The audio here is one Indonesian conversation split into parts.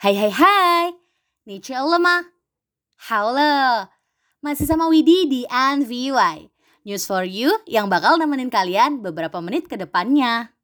Hai hai hai, ni ce了吗？好了, masih sama Widi di NVY. News for you yang bakal nemenin kalian beberapa menit ke depannya.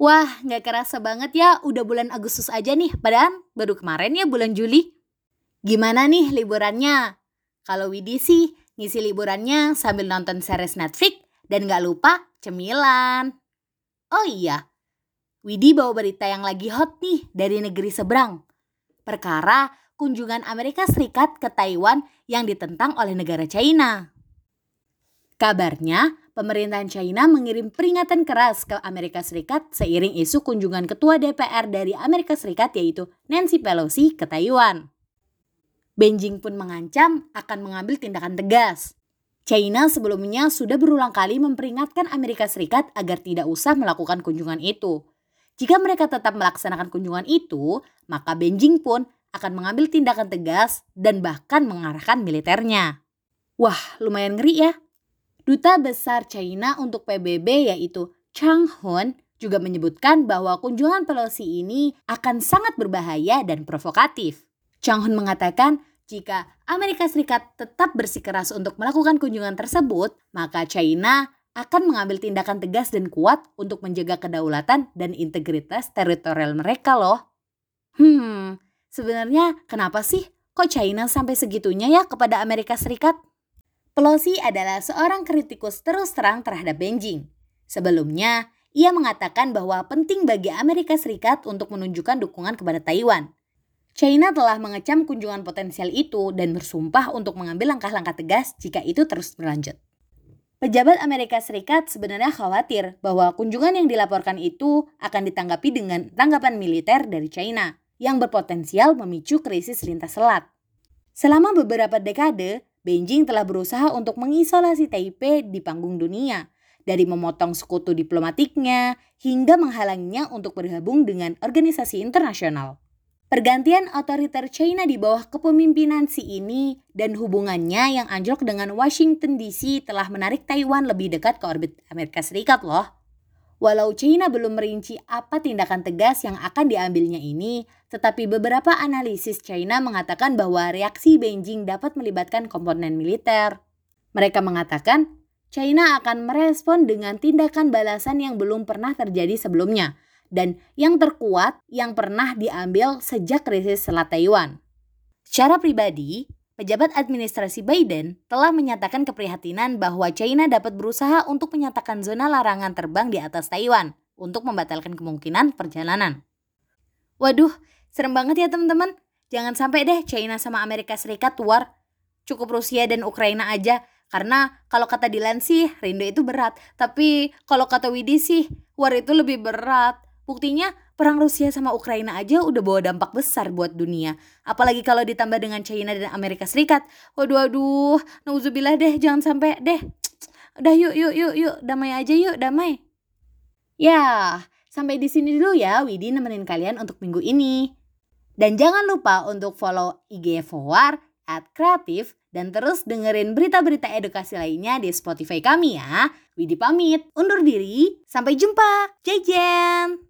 Wah, nggak kerasa banget ya, udah bulan Agustus aja nih. Padahal baru kemarin ya bulan Juli. Gimana nih liburannya? Kalau Widi sih ngisi liburannya sambil nonton series Netflix dan nggak lupa cemilan. Oh iya, Widi bawa berita yang lagi hot nih dari negeri seberang. Perkara kunjungan Amerika Serikat ke Taiwan yang ditentang oleh negara China. Kabarnya, pemerintahan China mengirim peringatan keras ke Amerika Serikat seiring isu kunjungan ketua DPR dari Amerika Serikat yaitu Nancy Pelosi ke Taiwan. Beijing pun mengancam akan mengambil tindakan tegas. China sebelumnya sudah berulang kali memperingatkan Amerika Serikat agar tidak usah melakukan kunjungan itu. Jika mereka tetap melaksanakan kunjungan itu, maka Beijing pun akan mengambil tindakan tegas dan bahkan mengarahkan militernya. Wah, lumayan ngeri ya. Duta Besar China untuk PBB yaitu Chang Hun juga menyebutkan bahwa kunjungan Pelosi ini akan sangat berbahaya dan provokatif. Chang Hun mengatakan jika Amerika Serikat tetap bersikeras untuk melakukan kunjungan tersebut, maka China akan mengambil tindakan tegas dan kuat untuk menjaga kedaulatan dan integritas teritorial mereka loh. Hmm, sebenarnya kenapa sih kok China sampai segitunya ya kepada Amerika Serikat? Pelosi adalah seorang kritikus terus terang terhadap Beijing. Sebelumnya, ia mengatakan bahwa penting bagi Amerika Serikat untuk menunjukkan dukungan kepada Taiwan. China telah mengecam kunjungan potensial itu dan bersumpah untuk mengambil langkah-langkah tegas jika itu terus berlanjut. Pejabat Amerika Serikat sebenarnya khawatir bahwa kunjungan yang dilaporkan itu akan ditanggapi dengan tanggapan militer dari China yang berpotensial memicu krisis lintas selat. Selama beberapa dekade, Beijing telah berusaha untuk mengisolasi Taipei di panggung dunia, dari memotong sekutu diplomatiknya hingga menghalanginya untuk bergabung dengan organisasi internasional. Pergantian otoriter China di bawah kepemimpinan si ini dan hubungannya yang anjlok dengan Washington DC telah menarik Taiwan lebih dekat ke orbit Amerika Serikat loh. Walau China belum merinci apa tindakan tegas yang akan diambilnya ini, tetapi beberapa analisis China mengatakan bahwa reaksi Beijing dapat melibatkan komponen militer. Mereka mengatakan China akan merespon dengan tindakan balasan yang belum pernah terjadi sebelumnya dan yang terkuat yang pernah diambil sejak krisis Selat Taiwan. Secara pribadi, Pejabat administrasi Biden telah menyatakan keprihatinan bahwa China dapat berusaha untuk menyatakan zona larangan terbang di atas Taiwan untuk membatalkan kemungkinan perjalanan. Waduh, serem banget ya teman-teman. Jangan sampai deh China sama Amerika Serikat war. Cukup Rusia dan Ukraina aja. Karena kalau kata Dilan sih, rindu itu berat. Tapi kalau kata Widi sih, war itu lebih berat. Buktinya perang Rusia sama Ukraina aja udah bawa dampak besar buat dunia. Apalagi kalau ditambah dengan China dan Amerika Serikat. Waduh aduh, nauzubillah deh jangan sampai deh. Udah yuk yuk yuk yuk damai aja yuk damai. Ya, sampai di sini dulu ya Widi nemenin kalian untuk minggu ini. Dan jangan lupa untuk follow IG Forward at Kreatif dan terus dengerin berita-berita edukasi lainnya di Spotify kami ya. Widi pamit, undur diri, sampai jumpa. Jejen!